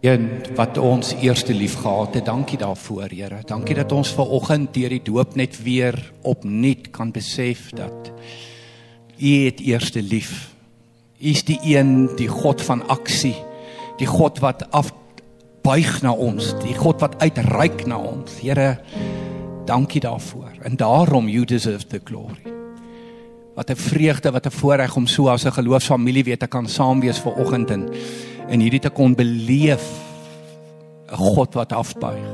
Een wat ons eerste lief gehad het. Dankie daarvoor, Here. Dankie dat ons ver oggend deur die doop net weer opnuut kan besef dat U het eerste lief. U is die een, die God van aksie, die God wat afbuig na ons, die God wat uitreik na ons. Here, dankie daarvoor. En daarom you deserve the glory. Wat 'n vreugde, wat 'n voorreg om so as 'n geloofsfamilie weer te kan saam wees ver oggend en en hierdie te kon beleef 'n God wat afbuig.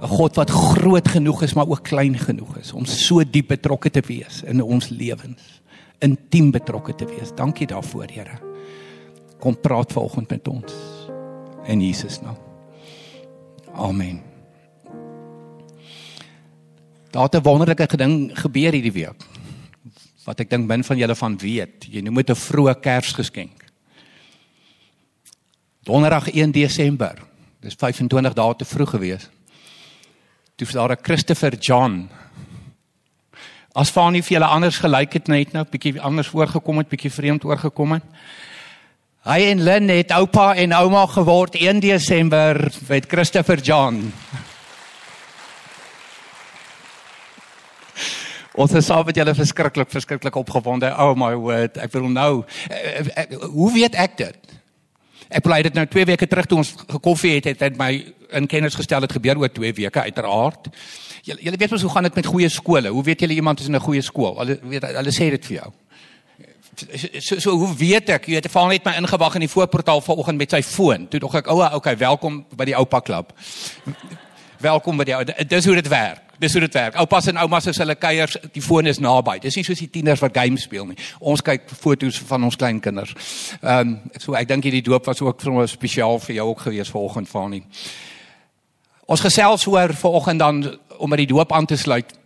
'n God wat groot genoeg is maar ook klein genoeg is om so diep betrokke te wees in ons lewens, intiem betrokke te wees. Dankie daarvoor, Here. Kom praat vanoggend met ons in Jesus naam. Amen. Daar het 'n wonderlike ding gebeur hierdie week. Wat ek dink min van julle van weet. Jy noem dit 'n vroeë Kersgeskenk. Donderdag 1 Desember. Dis 25 dae te vroeg gewees. Toe was daar 'n Christopher John. As van nie vir julle anders gelyk het net nou bietjie anders voorgekom het, bietjie vreemd oorgekom het. Hy en Lynn het oupa en ouma geword 1 Desember met Christopher John. Ons is saam met julle verskriklik verskriklik opgewonde. Oh my word, ek wil nou uh, uh, hoe weet ek dit? Ek bly dit nou 2 weke terug toe ons gekoffie het, het hy my in kennis gestel het gebeur oor 2 weke uiteraard. Julle julle weet mos hoe gaan dit met goeie skole? Hoe weet julle iemand is in 'n goeie skool? Hulle weet hulle sê dit vir jou. So so hoe weet ek? Jy het val net my ingewag in die voorportaal vanoggend met sy foon. Toe dog ek, "Oue, okay, welkom by die oupa klub." welkom by die ou. Dis hoe dit werk. Dis hoe dit werk. Oupas en oumas as hulle kuiers, die foon is naby. Dis nie soos die tieners wat games speel nie. Ons kyk foto's van ons kleinkinders. Ehm um, so ek dink hierdie doop was ook vir ons spesiaal vir jou ook gewees vanoggend van nie. Ons gesels oor vanoggend dan om by die doop aan te sluit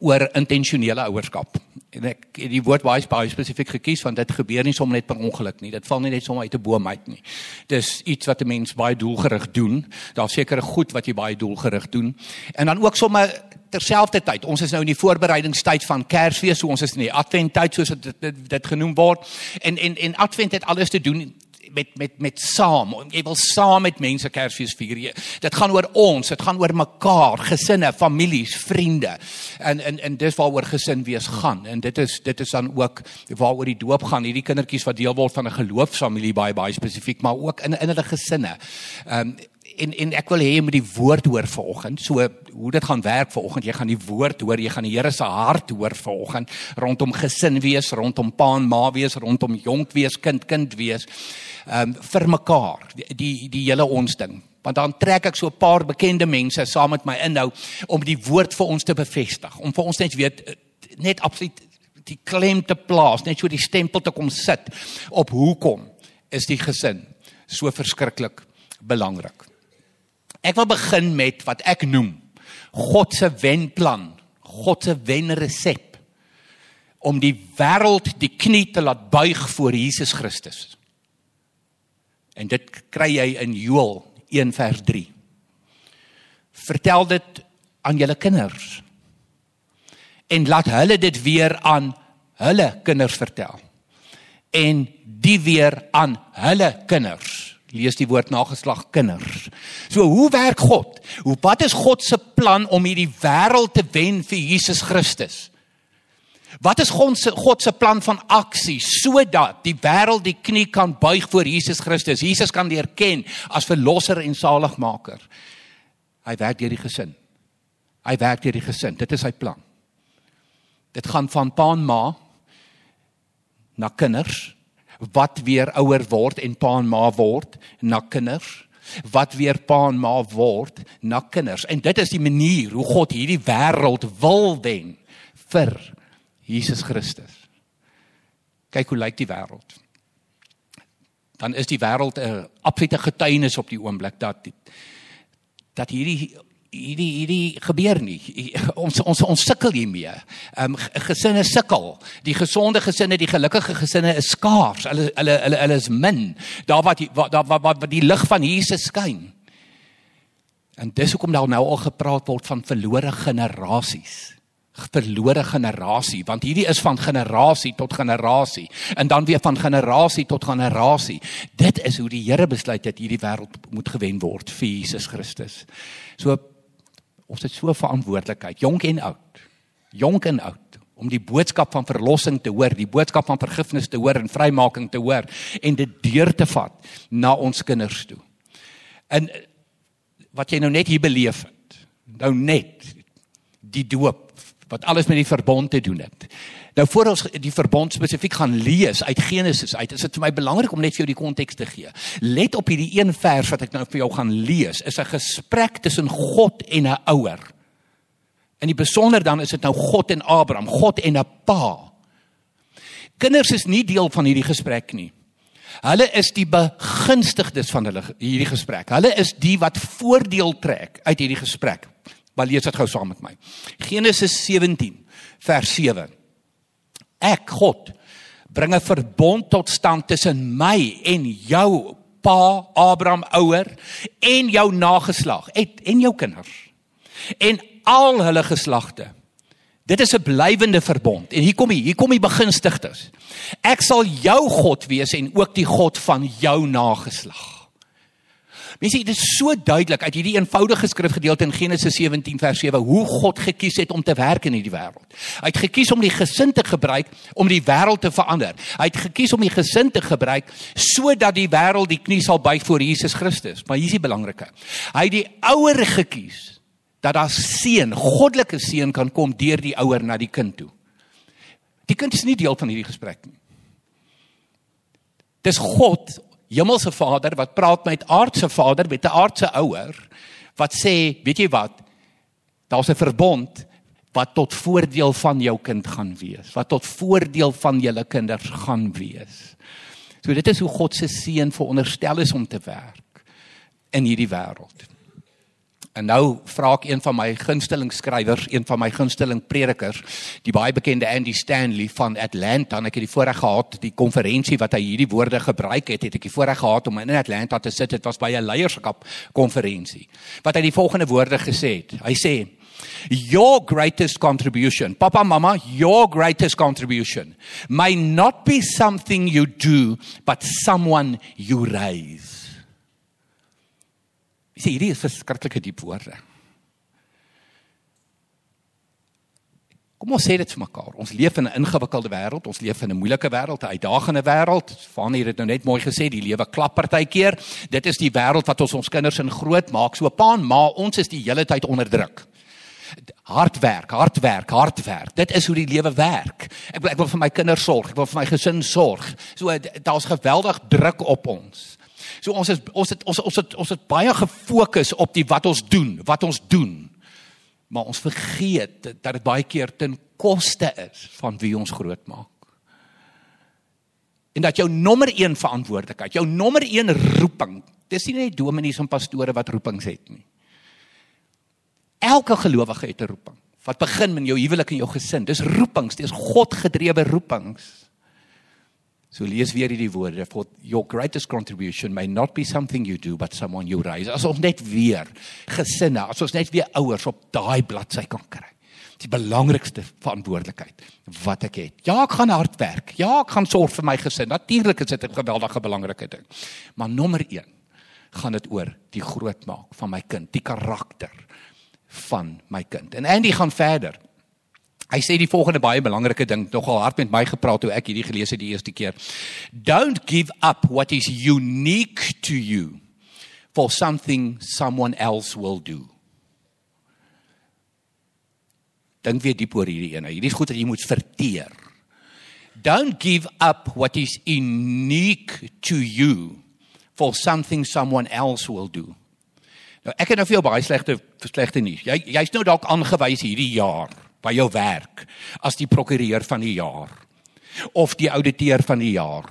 oor intentionele ouerskap. En ek het die woord baie baie spesifiek gekies want dit gebeur nie sommer net per ongeluk nie. Dit val nie net sommer uit 'n boom uit nie. Dis iets wat 'n mens baie doelgerig doen. Daar's sekere goed wat jy baie doelgerig doen. En dan ook sommer terselfdertyd. Ons is nou in die voorbereidingstyd van Kersfees, so ons is in die Adventtyd soos dit dit, dit genoem word. En en en Advent het alles te doen met met met saam. Jy wil saam met mense Kersfees vier. Jy, dit gaan oor ons, dit gaan oor mekaar, gesinne, families, vriende. En en en dis waaroor gesin wees gaan. En dit is dit is dan ook waaroor die doop gaan. Hierdie kindertjies wat deel word van 'n geloofsfamilie baie baie spesifiek, maar ook in in hulle gesinne. Ehm um, en en ek wil hê jy moet die woord hoor vanoggend. So hoe dit gaan werk vanoggend. Jy gaan die woord hoor, jy gaan die Here se hart hoor vanoggend rondom gesin wees, rondom pa en ma wees, rondom jonk wees, kind kind wees um, vir mekaar die die, die hele ons ding want dan trek ek so 'n paar bekende mense saam met my inhou om die woord vir ons te bevestig om vir ons net weet net absoluut die klem te plaas net so die stempel te kom sit op hoekom is die gesin so verskriklik belangrik ek wil begin met wat ek noem God se wenplan God se wenresep om die wêreld die knie te laat buig voor Jesus Christus En dit kry jy in Joël 1 vers 3. Vertel dit aan julle kinders. En laat hulle dit weer aan hulle kinders vertel. En die weer aan hulle kinders. Lees die woord nageslag kinders. So hoe werk God? Hoe wat is God se plan om hierdie wêreld te wen vir Jesus Christus? Wat is God se God se plan van aksie sodat die wêreld die knie kan buig voor Jesus Christus? Jesus kan leer ken as verlosser en saligmaker. Hy werk deur die gesin. Hy werk deur die gesin. Dit is sy plan. Dit gaan van pa en ma na kinders wat weer ouer word en pa en ma word na kinders wat weer pa en ma word na kinders. En dit is die manier hoe God hierdie wêreld wil wen vir Jesus Christus. Kyk hoe lyk die wêreld. Dan is die wêreld 'n absolute getuienis op die oomblik dat dat hierdie hierdie hierdie gebeur nie. Ons ons ons sukkel hiermee. Ehm um, gesinne sukkel. Die gesonde gesinne, die gelukkige gesinne is skaars. Hulle hulle hulle hulle is min. Daar wat daar wat wat die lig van Jesus skyn. En dis hoekom daar nou al gepraat word van verlore generasies verlore generasie want hierdie is van generasie tot generasie en dan weer van generasie tot generasie dit is hoe die Here besluit dat hierdie wêreld moet gewen word vir Jesus Christus so ons het so verantwoordelikheid jonk en oud jonk en oud om die boodskap van verlossing te hoor die boodskap van vergifnis te hoor en vrymaking te hoor en dit deur te vat na ons kinders toe en wat jy nou net hier beleef het nou net die doop wat alles met die verbond te doen het. Nou voor ons die verbond spesifiek gaan lees uit Genesis uit, is dit vir my belangrik om net vir jou die konteks te gee. Let op hierdie een vers wat ek nou vir jou gaan lees, is 'n gesprek tussen God en 'n ouer. In die besonder dan is dit nou God en Abraham, God en 'n pa. Kinders is nie deel van hierdie gesprek nie. Hulle is die begunstigdes van hulle hierdie gesprek. Hulle is die wat voordeel trek uit hierdie gesprek. Maar lees dit gou saam met my. Genesis 17 vers 7. Ek God bring 'n verbond tot stand tussen my en jou pa Abraham ouer en jou nageslag en jou kinders en al hulle geslagte. Dit is 'n blywende verbond. En hier kom hy, hier kom die begunstigdes. Ek sal jou God wees en ook die God van jou nageslag. Mense, dit is so duidelik uit hierdie eenvoudige skrifgedeelte in Genesis 17 vers 7 hoe God gekies het om te werk in hierdie wêreld. Hy het gekies om die gesin te gebruik om die wêreld te verander. Hy het gekies om die gesin te gebruik sodat die wêreld die knie sal buig voor Jesus Christus. Maar hier is die belangrike. Hy het die ouer gekies dat daar seën, goddelike seën kan kom deur die ouer na die kind toe. Die kind is nie deel van hierdie gesprek nie. Dis God hemelse Vader wat praat met aardse Vader met 'n aardse ouer wat sê, weet jy wat? Daar's 'n verbond wat tot voordeel van jou kind gaan wees, wat tot voordeel van julle kinders gaan wees. So dit is hoe God se seën veronderstel is om te werk in hierdie wêreld. En nou vra ek een van my gunsteling skrywers, een van my gunsteling predikers, die baie bekende Andy Stanley van Atlanta. En ek het die voorreg gehad die konferensie wat hy hierdie woorde gebruik het, het ek die voorreg gehad om in Atlanta te sit. Dit was by 'n leierskap konferensie. Wat hy die volgende woorde gesê het. Hy sê Your greatest contribution, Papa Mama, your greatest contribution may not be something you do, but someone you raise. Jy sê hierdie is verskriklike diep woorde. Kom ons sê dit vir mekaar. Ons leef in 'n ingewikkelde wêreld, ons leef in 'n moeilike wêreld, 'n uitdagende wêreld. Van hier het nou net mooi gesê, die lewe klap partykeer. Dit is die wêreld wat ons ons kinders in groot maak. So pa en ma, ons is die hele tyd onder druk. Hard werk, hard werk, hard werk. Dit is hoe die lewe werk. Ek wil ek wil vir my kinders sorg, ek wil vir my gesin sorg. So daar's geweldig druk op ons. So ons is ons het ons ons het ons het baie gefokus op die wat ons doen, wat ons doen. Maar ons vergeet dat dit baie keer ten koste is van wie ons grootmaak. En dat jou nommer 1 verantwoordelikheid, jou nommer 1 roeping, dis nie net dominees en pastore wat roepings het nie. Elke gelowige het 'n roeping. Wat begin met jou huwelik en jou gesin. Dis roepings, dis God gedrewe roepings. So lees weer hierdie woorde for your greatest contribution may not be something you do but someone you raise. As ons net weer gesinne, as ons net weer ouers op daai bladsy kan kry. Die belangrikste verantwoordelikheid wat ek het. Ja, ek gaan hard werk. Ja, ek gaan sorg vir my gesin. Natuurlik is dit 'n geweldige belangrike ding. Maar nommer 1 gaan dit oor die grootmaak van my kind, die karakter van my kind. En Andy gaan verder. Hy sê die volgende baie belangrike ding, nogal hard met my gepraat toe ek hierdie gelees het die eerste keer. Don't give up what is unique to you for something someone else will do. Dink weer diep oor hierdie ene. Hierdie is goed dat jy moet verteer. Don't give up what is unique to you for something someone else will do. Nou ek het nou vir jou baie slegte slegte nuus. Jy jy's nou dalk aangewys hierdie jaar by jou werk as die prokureur van die jaar of die ouditeur van die jaar.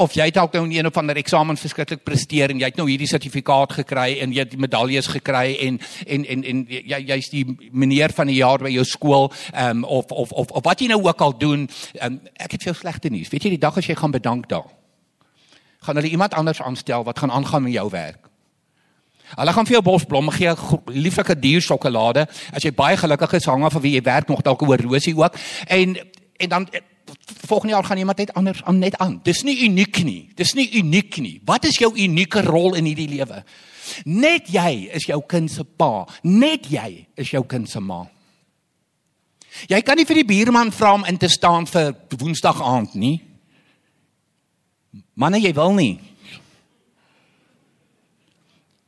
Of jy het dalk nou in een of ander eksamen verskriklik presteer en jy het nou hierdie sertifikaat gekry en jy het die medaljes gekry en en en en jy jy's die meneer van die jaar by jou skool um, of, of of of wat jy nou ook al doen. Um, ek het vir jou slegte nuus. Weet jy die dag as jy gaan bedank daar gaan hulle iemand anders aanstel wat gaan aangaan met jou werk. Hulle gaan vir jou bosblomme gee, lieflike diersjokolade. As jy baie gelukkig is, hang af vir wie jy werk nog dalk oor rosie ook. En en dan volgende jaar gaan iemand net anders aan net aan. Dis nie uniek nie. Dis nie uniek nie. Wat is jou unieke rol in hierdie lewe? Net jy is jou kind se pa. Net jy is jou kind se ma. Jy kan nie vir die buurman vra om in te staan vir Woensdag aand nie. Manne, jy wil nie.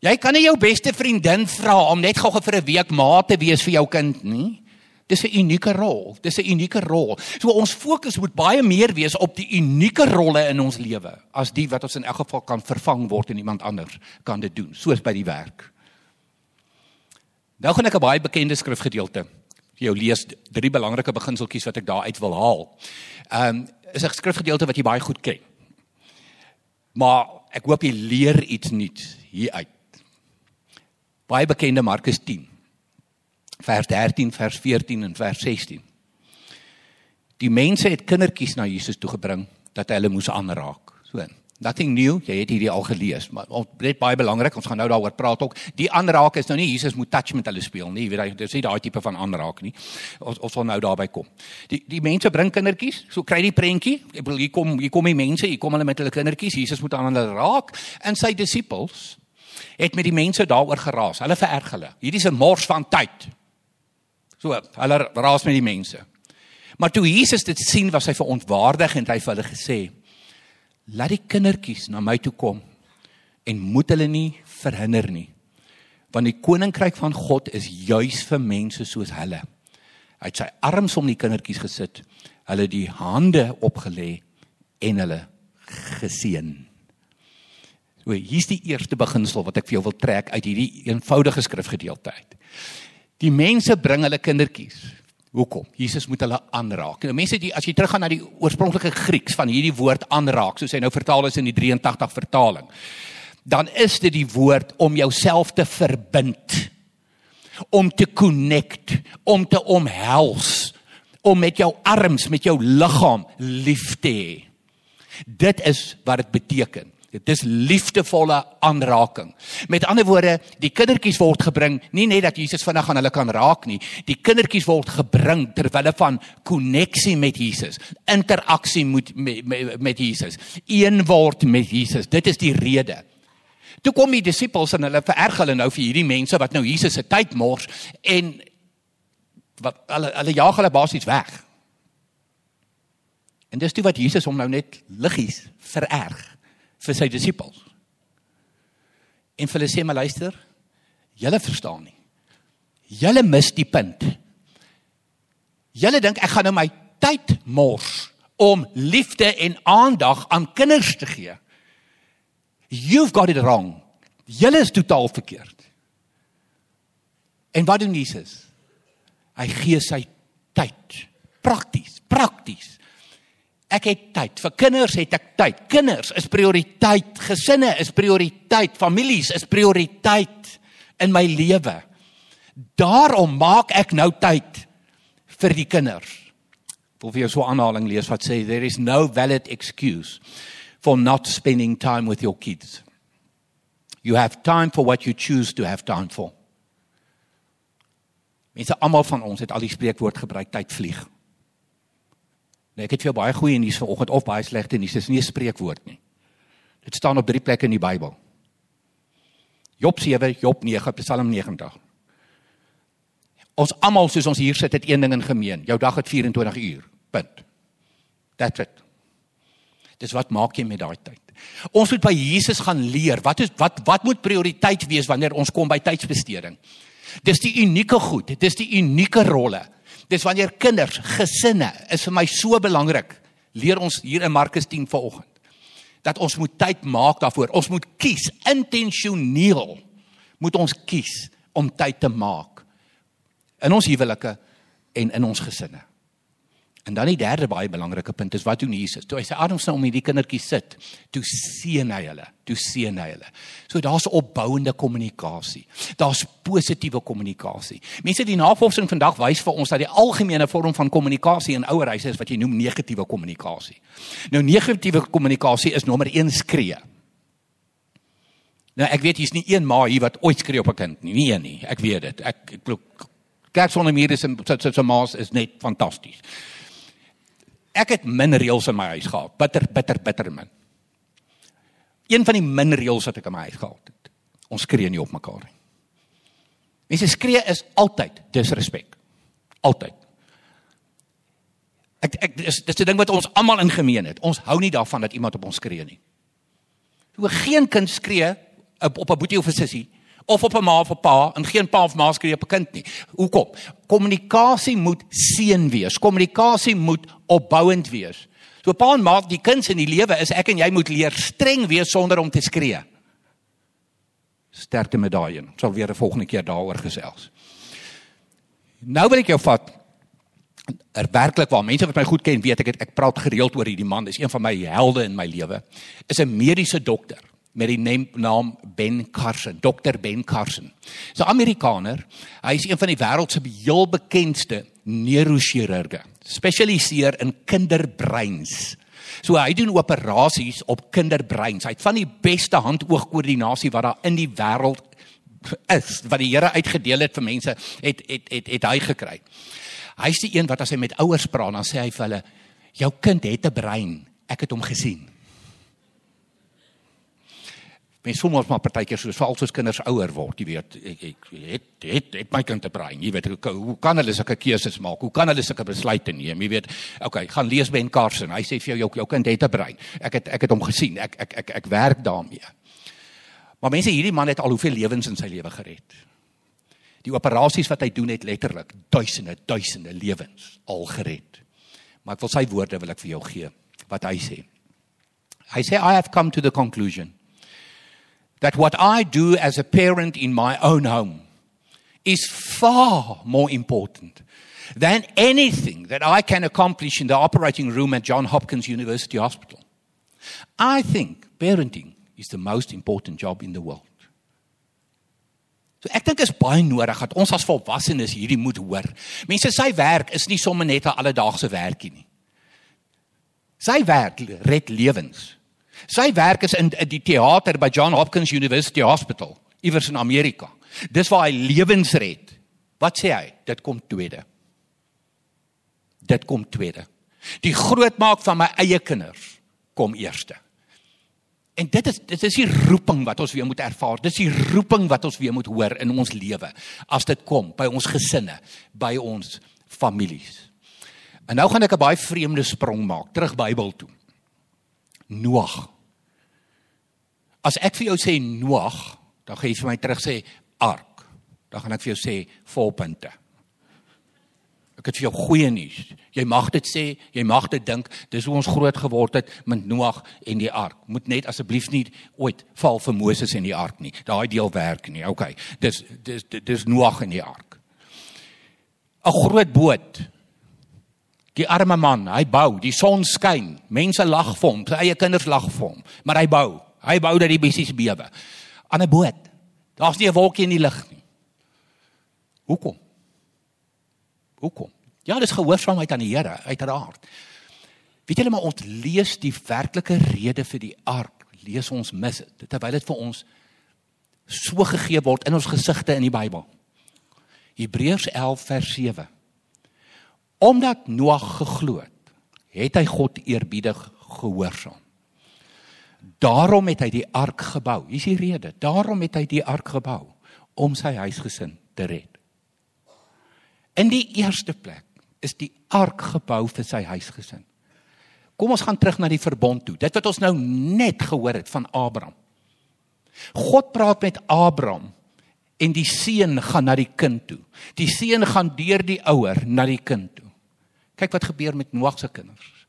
Jy kan nie jou beste vriendin vra om net gou vir 'n week ma te wees vir jou kind nie. Dis 'n unieke rol. Dis 'n unieke rol. So ons fokus moet baie meer wees op die unieke rolle in ons lewe as die wat ons in elk geval kan vervang word en iemand anders kan dit doen, soos by die werk. Nou gaan ek 'n baie bekende skrifgedeelte jou lees, drie belangrike beginseltjies wat ek daar uit wil haal. Ehm um, is 'n skrifgedeelte wat jy baie goed ken. Maar ek hoop jy leer iets nuuts hier uit baie bekende Markus 10 vers 13 vers 14 en vers 16 Die mense het kindertjies na Jesus toe gebring dat hy hulle moes aanraak. So nothing new jy het hierdie al gelees maar dit baie belangrik ons gaan nou daaroor praat ook. Die aanraak is nou nie Jesus moet touch met hulle speel nie weet jy dis nie daai tipe van aanraak nie. Ons ons sal nou daarby kom. Die die mense bring kindertjies so kry die prentjie ek bedoel hier kom hier kom die mense hier kom hulle met hulle kindertjies Jesus moet aan hulle raak. En sy disippels het met die mense daaroor geraas. Hulle vererg hulle. Hierdie is 'n mors van tyd. So, hulle raas met die mense. Maar toe Jesus dit sien, was hy verontwaardig en hy het vir hulle gesê: "Laat die kindertjies na my toe kom en moet hulle nie verhinder nie, want die koninkryk van God is juis vir mense soos hulle." Hy het sy arms om die kindertjies gesit, hulle die hande opgelê en hulle geseën. So hier's die eerste beginsel wat ek vir jou wil trek uit hierdie eenvoudige skrifgedeelte uit. Die mense bring hulle kindertjies. Hoekom? Jesus moet hulle aanraak. Nou mense die as jy teruggaan na die oorspronklike Grieks van hierdie woord aanraak, soos hy nou vertaal is in die 83 vertaling, dan is dit die woord om jouself te verbind, om te connect, om te omhels, om met jou arms, met jou liggaam lief te hê. Dit is wat dit beteken. Dit is liefdevolle aanraking. Met ander woorde, die kindertjies word gebring nie net dat Jesus vinnig aan hulle kan raak nie. Die kindertjies word gebring ter wille van koneksie met Jesus, interaksie met met met Jesus, een word met Jesus. Dit is die rede. Toe kom die disippels en hulle vererg hulle nou vir hierdie mense wat nou Jesus se tyd mors en wat hulle hulle jaag hulle basies weg. En dis toe wat Jesus hom nou net liggies vererg vir sy disippels. En hulle sê maar luister, julle verstaan nie. Julle mis die punt. Julle dink ek gaan nou my tyd mors om liefde en aandag aan kinders te gee. You've got it wrong. Julle is totaal verkeerd. En wat doen Jesus? Hy gee sy tyd. Prakties, prakties. Ek het tyd. Vir kinders het ek tyd. Kinders is prioriteit. Gesinne is prioriteit. Families is prioriteit in my lewe. Daarom maak ek nou tyd vir die kinders. Ek wil vir jou so 'n aanhaling lees wat sê there is no valid excuse for not spending time with your kids. You have time for what you choose to have time for. Mense almal van ons het al die spreekwoord gebruik tyd vlieg. Nee, ek het vir jou baie goeie nuus vanoggend of baie slegte nuus. Dit is nie 'n spreekwoord nie. Dit staan op drie plekke in die Bybel. Job 7, Job 9, Psalm 90. Ons almal soos ons hier sit het een ding in gemeen. Jou dag het 24 uur. Punt. That's it. Dis wat maak jy met daai tyd? Ons moet by Jesus gaan leer. Wat is wat wat moet prioriteit wees wanneer ons kom by tydsbesteding? Dis die unieke goed. Dis die unieke rolle. Dis wanneer kinders, gesinne is vir my so belangrik. Leer ons hier in Markus 10 vanoggend dat ons moet tyd maak daarvoor. Ons moet kies intentioneel moet ons kies om tyd te maak in ons huwelike en in ons gesinne. En dan die derde baie belangrike punt is wat doen Jesus? Toe hy sy arms nou om hierdie kindertjies sit, toe seën hy hulle, toe seën hy hulle. So daar's opbouende kommunikasie. Daar's positiewe kommunikasie. Mense die navorsing vandag wys vir ons dat die algemene vorm van kommunikasie in ouer huise is wat jy noem negatiewe kommunikasie. Nou negatiewe kommunikasie is nommer 1 skree. Nou ek weet hier's nie een ma hier wat ooit skree op 'n kind nie, een nie. Ek weet dit. Ek ek glo kerk sonder mure se se se ma's is net fantasties. Ek het min reëls in my huis gehad. Bitter bitter bitter min. Een van die min reëls wat ek in my huis gehad het. Ons skree nie op mekaar nie. Mense skree is altyd disrespek. Altyd. Ek ek dis dis 'n ding wat ons almal in gemeen het. Ons hou nie daarvan dat iemand op ons skree nie. So geen kind skree op op 'n boetie of 'n sussie of op 'n ma of 'n pa en geen pa of ma skree op 'n kind nie. Hoekom? Kommunikasie moet seën wees. Kommunikasie moet opbouend wees. So pa en ma, die kinders in die lewe is ek en jy moet leer streng wees sonder om te skree. Sterkte met daai een. Sal weer 'n volgende keer daaroor gesels. Nou wil ek jou vat er werklik waar mense wat my goed ken weet ek het, ek praat gereeld oor hierdie man dis een van my helde in my lewe is 'n mediese dokter met die naam Ben Carson dokter Ben Carson is 'n Amerikaner hy is een van die wêreld se heel bekendste neurochirurge spesialiseer in kinderbreins so hy doen operasies op kinderbreins hy het van die beste hand-oog-koördinasie wat daar in die wêreld is wat die Here uitgedeel het vir mense het het het, het hy gekry Hy's die een wat as hy met ouers praat, dan sê hy vir hulle: "Jou kind het 'n brein. Ek het hom gesien." Mens voel mos maar partykeer soos veral soos kinders ouer word, jy weet, ek ek het het het my kind 'n brein. Jy weet, hoe kan hulle sulke keuses maak? Hoe kan hulle sulke besluite neem? Jy weet, okay, gaan lees Ben Carson. Hy sê vir jou jou, jou kind het 'n brein. Ek het ek het hom gesien. Ek ek ek ek werk daarmee. Maar mense, hierdie man het al hoeveel lewens in sy lewe gered? Die operasies wat hy doen het letterlik duisende duisende lewens al gered. Maar ek wil sy woorde wil ek vir jou gee wat hy sê. Hy sê I have come to the conclusion that what I do as a parent in my own home is far more important than anything that I can accomplish in the operating room at John Hopkins University Hospital. I think parenting is the most important job in the world. So ek dink is baie nodig dat ons as volwassenes hierdie moet hoor. Mense sy werk is nie sommer net 'n alledaagse werkie nie. Sy werk red lewens. Sy werk is in die teater by John Hopkins University Hospital iewers in Amerika. Dis waar hy lewens red. Wat sê hy? Dit kom tweede. Dit kom tweede. Die grootmaak van my eie kinders kom eerste. En dit is dit is die roeping wat ons weer moet ervaar. Dis die roeping wat ons weer moet hoor in ons lewe as dit kom by ons gesinne, by ons families. En nou gaan ek 'n baie vreemde sprong maak terug Bybel toe. Noag. As ek vir jou sê Noag, dan gaan jy vir my terug sê ark. Dan gaan ek vir jou sê volpunte. Ek het vir jou goeie nuus. Jy mag dit sê, jy mag dit dink. Dis hoe ons groot geword het met Noag en die ark. Moet net asseblief nie ooit val vir Moses en die ark nie. Daai deel werk nie. OK. Dis dis dis Noag en die ark. 'n Groot boot. Die arme man, hy bou, die son skyn, mense lag vir hom, sy eie kinders lag vir hom, maar hy bou. Hy bou dat die bessies bewe. Aan 'n boot. Daar's nie 'n wolkie in die lug nie. Hoekom? Hoekom? Ja, dis gehoorsaamheid aan die Here, uiteraard. Weet julle maar ons lees die werklike rede vir die ark, lees ons mis dit terwyl dit vir ons so gegee word in ons gesigte in die Bybel. Hebreërs 11 vers 7. Omdat Noag geglo het, het hy God eerbiedig gehoorsaam. Daarom het hy die ark gebou. Hier is die rede. Daarom het hy die ark gebou om sy huisgesin te red. In die eerste plek is die ark gebou vir sy huisgesin. Kom ons gaan terug na die verbond toe. Dit wat ons nou net gehoor het van Abraham. God praat met Abraham en die seun gaan na die kind toe. Die seun gaan deur die ouer na die kind toe. Kyk wat gebeur met Noag se kinders.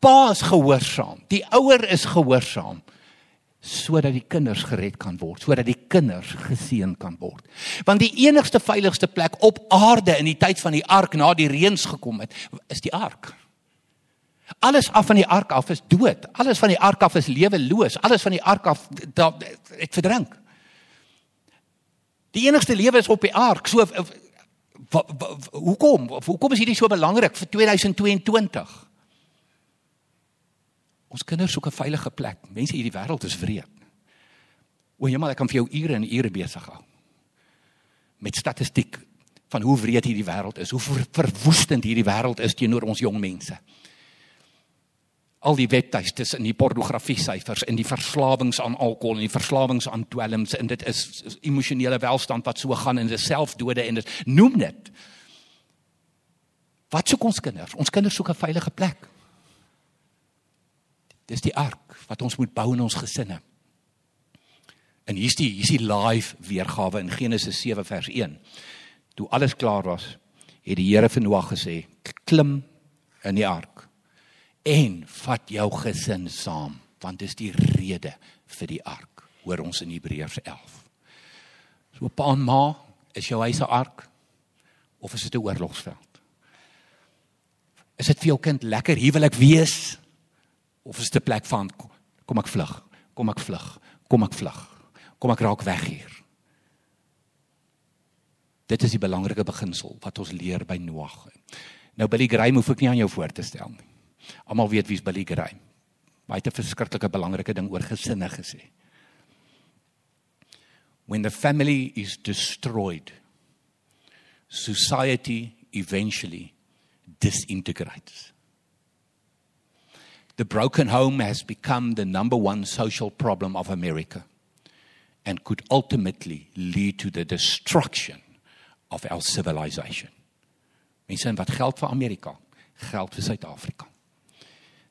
Pa is gehoorsaam. Die ouer is gehoorsaam sodat die kinders gered kan word, sodat die kinders geseën kan word. Want die enigste veiligste plek op aarde in die tyd van die ark na die reëns gekom het, is die ark. Alles af van die ark af is dood. Alles van die ark af is leweloos. Alles van die ark af het verdrink. Die enigste lewe is op die ark. So hoekom? Hoekom is hierdie so belangrik vir 2022? Ons kinders soek 'n veilige plek. Mense hierdie wêreld is wreed. O, jemmel, ek kan vir jou ure en ure besig hou. Met statistiek van hoe wreed hierdie wêreld is, hoe ver, verwoestend hierdie wêreld is teenoor ons jong mense. Al die webtuistes in die pornografie syfers en die verslawings aan alkohol en die verslawings aan dwelms en dit is, is emosionele welstand wat so gaan en dis selfdode en dit noem dit. Wat soek ons kinders? Ons kinders soek 'n veilige plek. Dis die ark wat ons moet bou in ons gesinne. En hier's die hier's die live weergawe in Genesis 7 vers 1. Toe alles klaar was, het die Here vir Noag gesê: "Klim in die ark en vat jou gesin saam, want dis die rede vir die ark." Hoor ons in Hebreërs 11. So pa en ma, is jou huis 'n ark of is dit 'n oorlogsveld? Is dit vir jou kind lekker ek wees of is dit 'n plek van kom ek vlug, kom ek vlug, kom ek vlug, kom ek raak weg hier? Dit is die belangrike beginsel wat ons leer by Noag. Nou Billy Graham hoef ek nie aan jou voor te stel nie. Almal weet wie's Billy Graham. Maar hy het 'n verskriklike belangrike ding oor gesinne gesê. When the family is destroyed, society eventually disintegrates. The broken home has become the number one social problem of America and could ultimately lead to the destruction of our civilization. Mense wat geld vir Amerika, geld vir Suid-Afrika.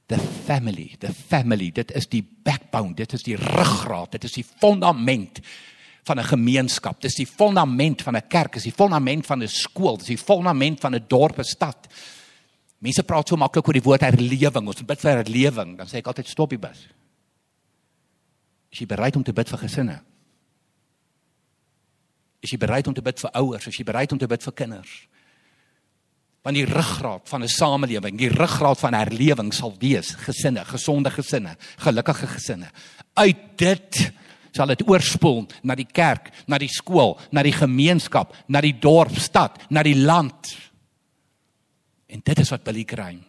The family, the family, dit is die backbone, dit is die ruggraat, dit is die fondament van 'n gemeenskap. Dis die fondament van 'n kerk, dis die fondament van 'n skool, dis die fondament van 'n dorp, 'n stad. Mense praat so maklik oor die woord herlewing. Ons bid vir herlewing, dan sê ek altyd stop die bus. Is jy bereid om te bid vir gesinne? Is jy bereid om te bid vir ouers? Is jy bereid om te bid vir kinders? Want die ruggraat van 'n samelewing, die ruggraat van herlewing sal wees gesinne, gesonde gesinne, gelukkige gesinne. Uit dit sal dit oorspoel na die kerk, na die skool, na die gemeenskap, na die dorp, stad, na die land. En dit is wat Billy Graham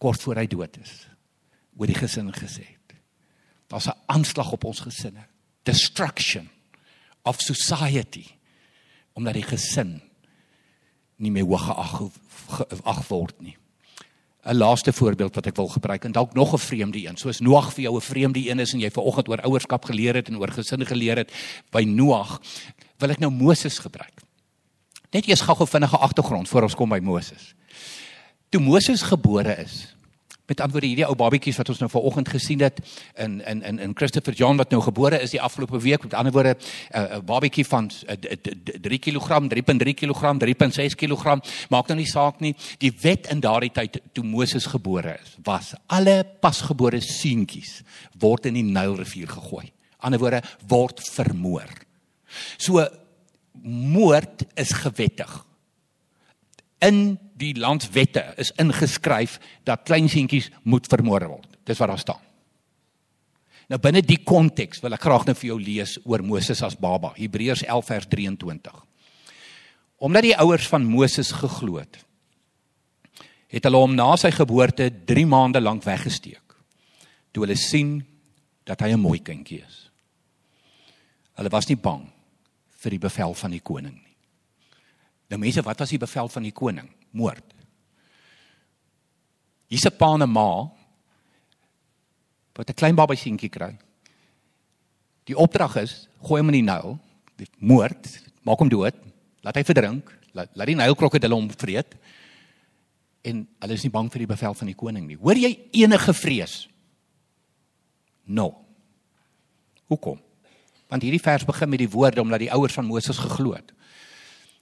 kort voor hy dood is oor die gesin gesê het. Daar's 'n aanslag op ons gesinne. Destruction of society omdat die gesin nie meer hoog geag word nie. 'n Laaste voorbeeld wat ek wil gebruik en dalk nog 'n vreemde een. Soos Noag vir jou 'n vreemde een is en jy vanoggend oor ouerskap geleer het en oor gesin geleer het by Noag, wil ek nou Moses gebruik. Net eers gou-gou vinnige agtergrond voor ons kom by Moses. Toe Moses gebore is, met ander woorde hierdie ou babatjies wat ons nou vanoggend gesien het in in in in Christopher John wat nou gebore is die afgelope week met ander woorde 'n uh, uh, babatjie van uh, 3 kg 3.3 kg 3.6 kg maak nou nie saak nie. Die wet in daardie tyd toe Moses gebore is was alle pasgebore seentjies word in die Nylrivier gegooi. Ander woorde word vermoor. So moord is gewettig in die landwette is ingeskryf dat klein seentjies moet vermoor word. Dis wat daar staan. Nou binne die konteks wil ek graag net vir jou lees oor Moses as baba. Hebreërs 11 vers 23. Omdat die ouers van Moses geglo het, het hulle hom na sy geboorte 3 maande lank weggesteek. Toe hulle sien dat hy 'n mooi kindjie is. Hulle was nie bang vir die bevel van die koning nie. Nou mense, wat was die bevel van die koning? Moord. Hier's 'n pa en 'n ma wat 'n klein baba seentjie kry. Die opdrag is: gooi hom in die Nyl, moord, maak hom dood, laat hy verdrink, laat, laat die Nylkrokodille hom vreet. En hulle is nie bang vir die bevel van die koning nie. Hoor jy enige vrees? No. Hoekom? Want hierdie vers begin met die woorde omdat die ouers van Moses geglo het.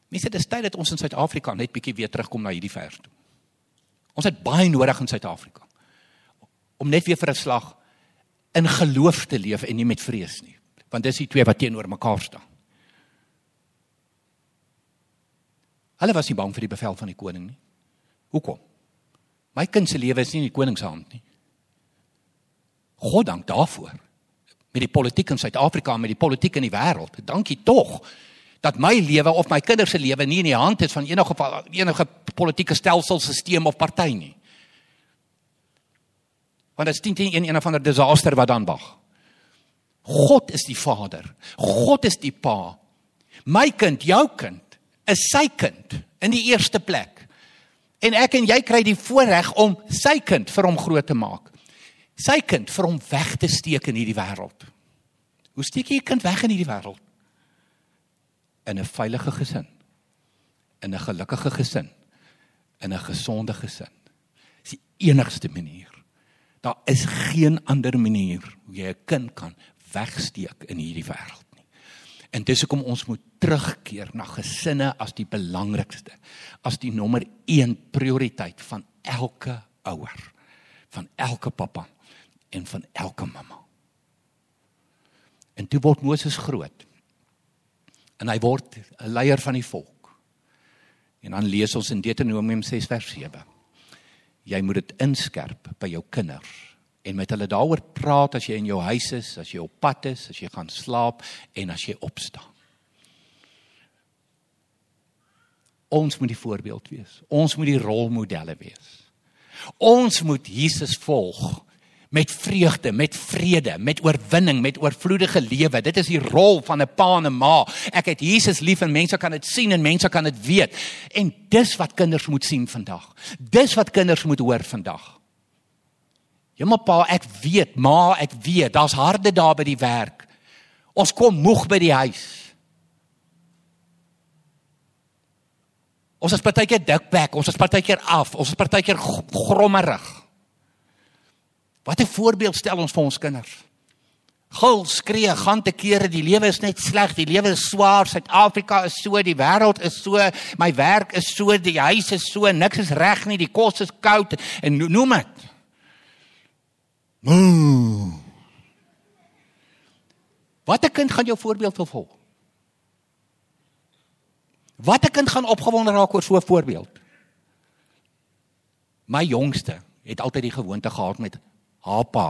Mense, dit is tyd dat ons in Suid-Afrika net bietjie weer terugkom na hierdie vers toe. Ons het baie nodig in Suid-Afrika om net weer vir 'n slag in geloof te leef en nie met vrees nie, want dis die twee wat teenoor mekaar staan. Hulle was nie bang vir die bevel van die koning nie. Hoekom? My kind se lewe is nie in die koning se hand nie. God dank daarvoor. Met die politiek in Suid-Afrika en met die politiek in die wêreld. Dankie tog dat my lewe of my kinders se lewe nie in die hand is van enige enige politieke stelsel, stelsel of party nie. Want dit is teen een een of ander disaster wat dan wag. God is die Vader. God is die Pa. My kind, jou kind, is sy kind in die eerste plek. En ek en jy kry die voorreg om sy kind vir hom groot te maak. Sy kind vir hom weg te steek in hierdie wêreld. Hoe steek jy 'n kind weg in hierdie wêreld? In 'n veilige gesin. In 'n gelukkige gesin. In 'n gesonde gesin. Dis die enigste manier. Daar is geen ander manier hoe jy 'n kind kan wegsteek in hierdie wêreld nie. En dis hoekom ons moet terugkeer na gesinne as die belangrikste, as die nommer 1 prioriteit van elke ouer, van elke pappa en van elke mamma. En toe word Moses groot. En hy word 'n leier van die volk. En dan lees ons in Deuteronomium 6 vers 7. Jy moet dit inskerp by jou kinders en met hulle daaroor praat as jy in jou huis is, as jy op pad is, as jy gaan slaap en as jy opstaan. Ons moet die voorbeeld wees. Ons moet die rolmodelle wees. Ons moet Jesus volg met vreugde, met vrede, met oorwinning, met oorvloedige lewe. Dit is die rol van 'n pa en 'n ma. Ek het Jesus lief en mense kan dit sien en mense kan dit weet. En dis wat kinders moet sien vandag. Dis wat kinders moet hoor vandag. Ja maar pa, ek weet, ma, ek weet, daar's harde dae by die werk. Ons kom moeg by die huis. Ons is partykeer dikbek, ons is partykeer af, ons is partykeer grommerig. Wat 'n voorbeeld stel ons vir ons kinders? Gil skree, gaan te kere, die lewe is net sleg, die lewe is swaar, Suid-Afrika is so, die wêreld is so, my werk is so, die huis is so, niks is reg nie, die kos is koud en noem dit. Moo. Wat 'n kind gaan jou voorbeeld volg? Wat 'n kind gaan opgewonde raak oor so 'n voorbeeld? My jongste het altyd die gewoonte gehad met haar pa.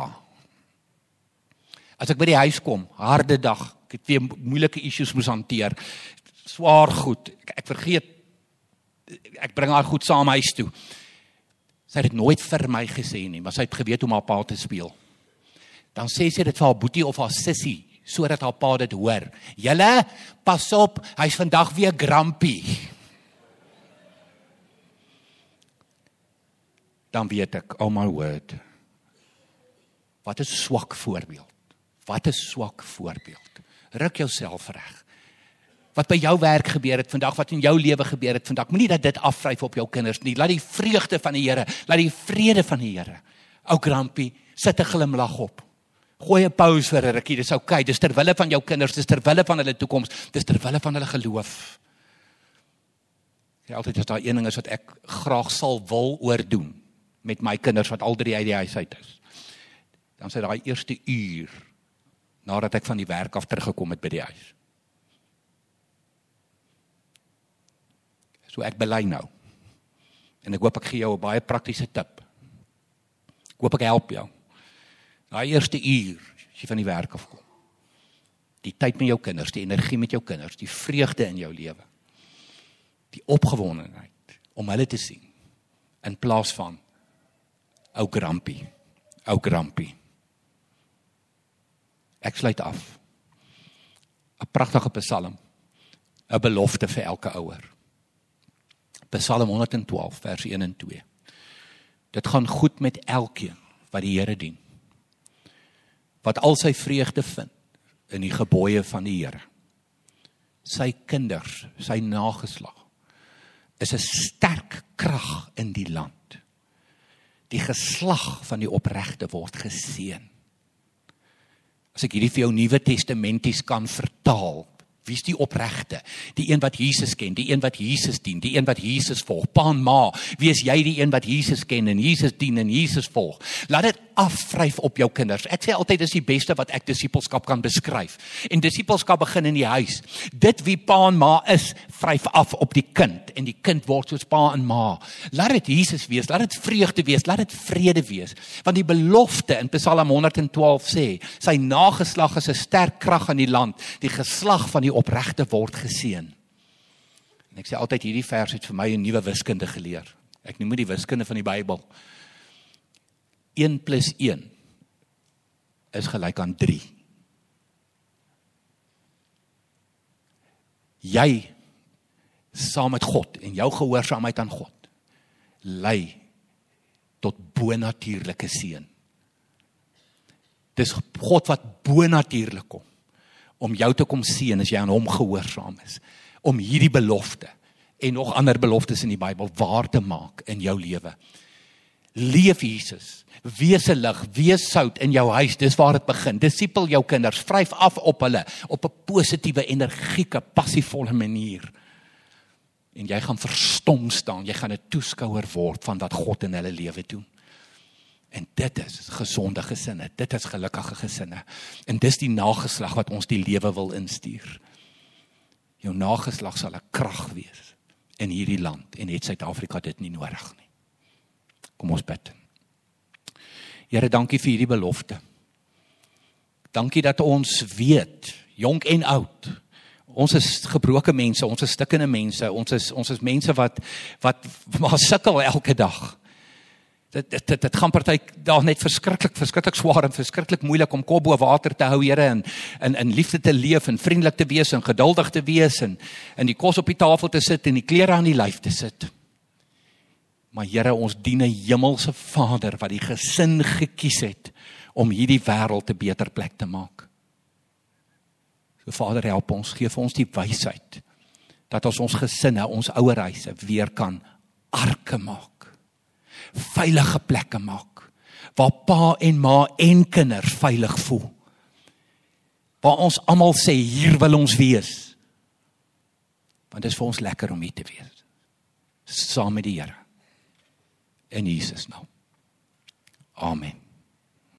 As ek by die huis kom, harde dag, ek het weer moeilike issues moes hanteer. Swaar goed. Ek, ek vergeet ek bring haar goed saam huis toe. Sy het dit nooit vir my gesê nie, maar sy het geweet hoe om haar pa te speel. Dan sê sy dit vir haar boetie of haar sussie sodat haar pa dit hoor. Julle, pas op, hy's vandag weer grumpy. Dan weet ek, oh my word. Wat 'n swak voorbeeld. Wat 'n swak voorbeeld. Ruk jouself reg wat by jou werk gebeur het vandag, wat in jou lewe gebeur het vandag. Moenie dat dit afvryf op jou kinders nie. Laat die vreugde van die Here, laat die vrede van die Here. Ou Grampie, sit 'n glimlag op. Gooi 'n pause vir 'n rukkie. Dis oukei. Okay. Dis ter wille van jou kinders, dis ter wille van hulle toekoms, dis ter wille van hulle geloof. Ja, altyd is daar een ding is wat ek graag sal wil oordoen met my kinders wat al drie uit die huis uit is. Dan sê daai eerste uur nadat ek van die werk af teruggekom het by die huis. So ek bely nou. En ek hoop ek gee jou 'n baie praktiese tip. Ek hoop ek help jou. Daai eerste uur as jy van die werk af kom. Die tyd met jou kinders, die energie met jou kinders, die vreugde in jou lewe. Die opgewondenheid om hulle te sien in plaas van ou grampie. Ou grampie. Ek sluit af. 'n Pragtige psalm. 'n Belofte vir elke ouer. Psalm 112 vers 1 en 2. Dit gaan goed met elkeen wat die Here dien. Wat al sy vreugde vind in die gebooie van die Here. Sy kinders, sy nageslag is 'n sterk krag in die land. Die geslag van die opregte word geseën. As ek hierdie vir jou Nuwe Testamenties kan vertaal, Wie is die opregte? Die een wat Jesus ken, die een wat Jesus dien, die een wat Jesus volg. Pa en ma, wie is jy die een wat Jesus ken en Jesus dien en Jesus volg? Laat dit afvryf op jou kinders. Ek sê altyd dis die beste wat ek disippelskap kan beskryf. En disippelskap begin in die huis. Dit wie pa en ma is, vryf af op die kind en die kind word soos pa en ma. Laat dit Jesus wees, laat dit vreugde wees, laat dit vrede wees. Want die belofte in Psalm 112 sê, sy nageslag is 'n sterk krag in die land. Die geslag van die opregte word geseën. En ek sê altyd hierdie vers het vir my 'n nuwe wiskunde geleer. Ek noem dit die wiskunde van die Bybel. 1 + 1 is gelyk aan 3. Jy saam met God en jou gehoorsaamheid aan God lei tot bonatuurlike seën. Dis God wat bonatuurlik kom om jou te kom seën as jy aan hom gehoorsaam is om hierdie belofte en nog ander beloftes in die Bybel waar te maak in jou lewe. Leef Jesus. Wees 'n lig, wees sout in jou huis. Dis waar dit begin. Disipel jou kinders, vryf af op hulle op 'n positiewe, energieke, passievolle manier. En jy gaan verstom staan. Jy gaan 'n toeskouer word van wat God in hulle lewe doen. En dit is gesonde gesinne. Dit is gelukkige gesinne. En dis die nageslag wat ons die lewe wil instuur. Jou nageslag sal 'n krag wees in hierdie land en het Suid-Afrika dit nie nodig nie. Kom ons bid. Here, dankie vir hierdie belofte. Dankie dat ons weet, jonk en oud, ons is gebroke mense, ons is stikkende mense, ons is ons is mense wat wat maar sukkel elke dag. Dit dit dit, dit gaan party daar net verskriklik verskriklik swaar en verskriklik moeilik om kop bo water te hou, Here, en in in liefde te leef en vriendelik te wees en geduldig te wees en in die kos op die tafel te sit en die klere aan die lyf te sit. Maar Here, ons dien 'n hemelse Vader wat die gesin gekies het om hierdie wêreld 'n beter plek te maak. So Vader, help ons, gee vir ons die wysheid dat ons ons gesinne, ons ouerhuise weer kan arke maak veilige plekke maak waar pa en ma en kinders veilig voel. Waar ons almal sê hier wil ons wees. Want dit is vir ons lekker om hier te wees. Saam met die Here. In Jesus naam. Amen.